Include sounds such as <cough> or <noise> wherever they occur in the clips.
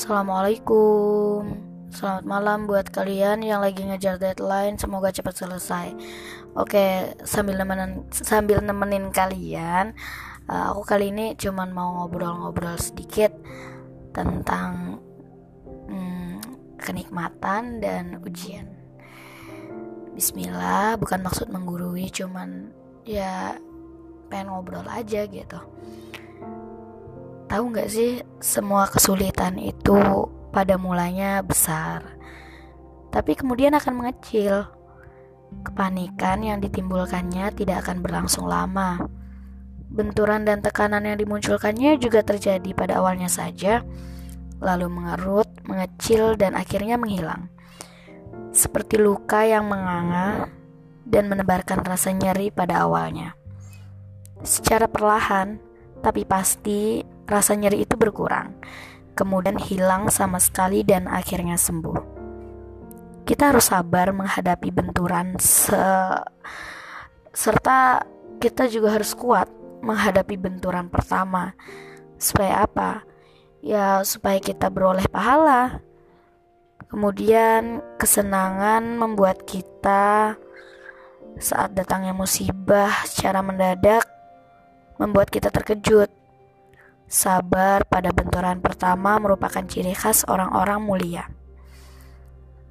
Assalamualaikum. Selamat malam buat kalian yang lagi ngejar deadline, semoga cepat selesai. Oke, sambil nemenin sambil nemenin kalian, uh, aku kali ini cuman mau ngobrol-ngobrol sedikit tentang hmm, kenikmatan dan ujian. Bismillah, bukan maksud menggurui, cuman ya pengen ngobrol aja gitu. Tahu nggak sih, semua kesulitan itu pada mulanya besar, tapi kemudian akan mengecil. Kepanikan yang ditimbulkannya tidak akan berlangsung lama. Benturan dan tekanan yang dimunculkannya juga terjadi pada awalnya saja, lalu mengerut, mengecil, dan akhirnya menghilang. Seperti luka yang menganga dan menebarkan rasa nyeri pada awalnya. Secara perlahan, tapi pasti rasa nyeri itu berkurang, kemudian hilang sama sekali dan akhirnya sembuh. Kita harus sabar menghadapi benturan se serta kita juga harus kuat menghadapi benturan pertama. Supaya apa? Ya, supaya kita beroleh pahala. Kemudian kesenangan membuat kita saat datangnya musibah secara mendadak membuat kita terkejut Sabar pada benturan pertama merupakan ciri khas orang-orang mulia.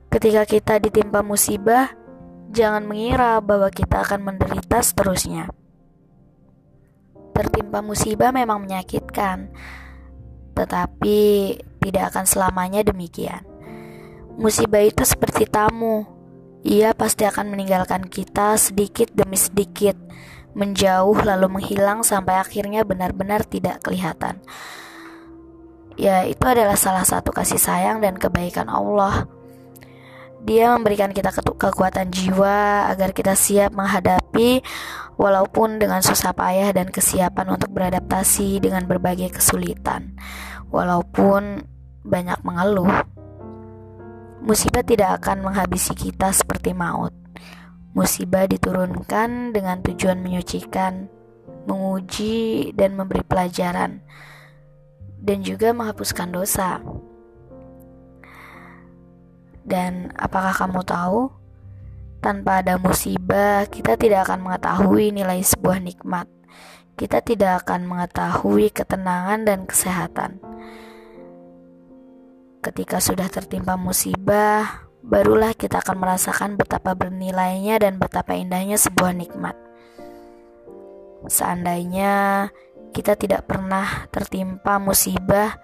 Ketika kita ditimpa musibah, jangan mengira bahwa kita akan menderita seterusnya. Tertimpa musibah memang menyakitkan, tetapi tidak akan selamanya demikian. Musibah itu seperti tamu, ia pasti akan meninggalkan kita sedikit demi sedikit menjauh lalu menghilang sampai akhirnya benar-benar tidak kelihatan. Ya, itu adalah salah satu kasih sayang dan kebaikan Allah. Dia memberikan kita kekuatan jiwa agar kita siap menghadapi walaupun dengan susah payah dan kesiapan untuk beradaptasi dengan berbagai kesulitan. Walaupun banyak mengeluh. Musibah tidak akan menghabisi kita seperti maut. Musibah diturunkan dengan tujuan menyucikan, menguji, dan memberi pelajaran, dan juga menghapuskan dosa. Dan apakah kamu tahu, tanpa ada musibah, kita tidak akan mengetahui nilai sebuah nikmat. Kita tidak akan mengetahui ketenangan dan kesehatan. Ketika sudah tertimpa musibah, barulah kita akan merasakan betapa bernilainya dan betapa indahnya sebuah nikmat. Seandainya kita tidak pernah tertimpa musibah,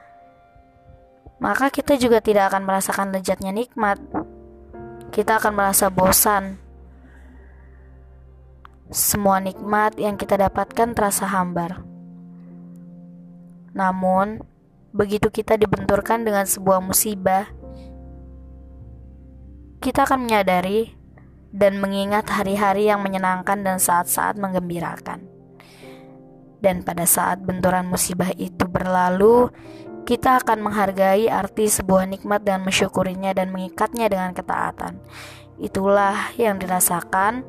maka kita juga tidak akan merasakan lezatnya nikmat. Kita akan merasa bosan. Semua nikmat yang kita dapatkan terasa hambar. Namun, begitu kita dibenturkan dengan sebuah musibah, kita akan menyadari dan mengingat hari-hari yang menyenangkan dan saat-saat menggembirakan. Dan pada saat benturan musibah itu berlalu, kita akan menghargai arti sebuah nikmat dan mensyukurinya dan mengikatnya dengan ketaatan. Itulah yang dirasakan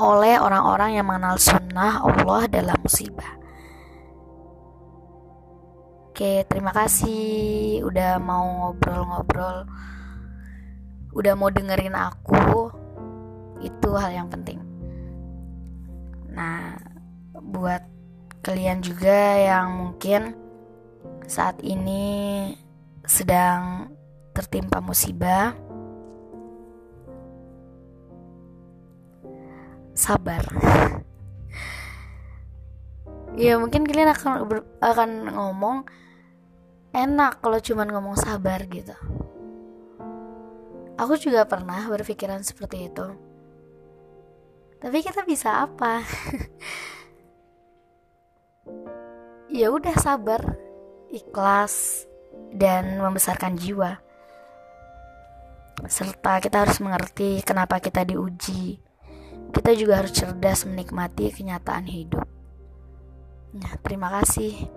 oleh orang-orang yang mengenal sunnah Allah dalam musibah. Oke, terima kasih udah mau ngobrol-ngobrol udah mau dengerin aku itu hal yang penting. Nah buat kalian juga yang mungkin saat ini sedang tertimpa musibah sabar. <laughs> Ya mungkin kalian akan akan ngomong enak kalau cuman ngomong sabar gitu Aku juga pernah berpikiran seperti itu. Tapi kita bisa apa? <laughs> ya udah sabar, ikhlas dan membesarkan jiwa. Serta kita harus mengerti kenapa kita diuji. Kita juga harus cerdas menikmati kenyataan hidup. Nah, terima kasih.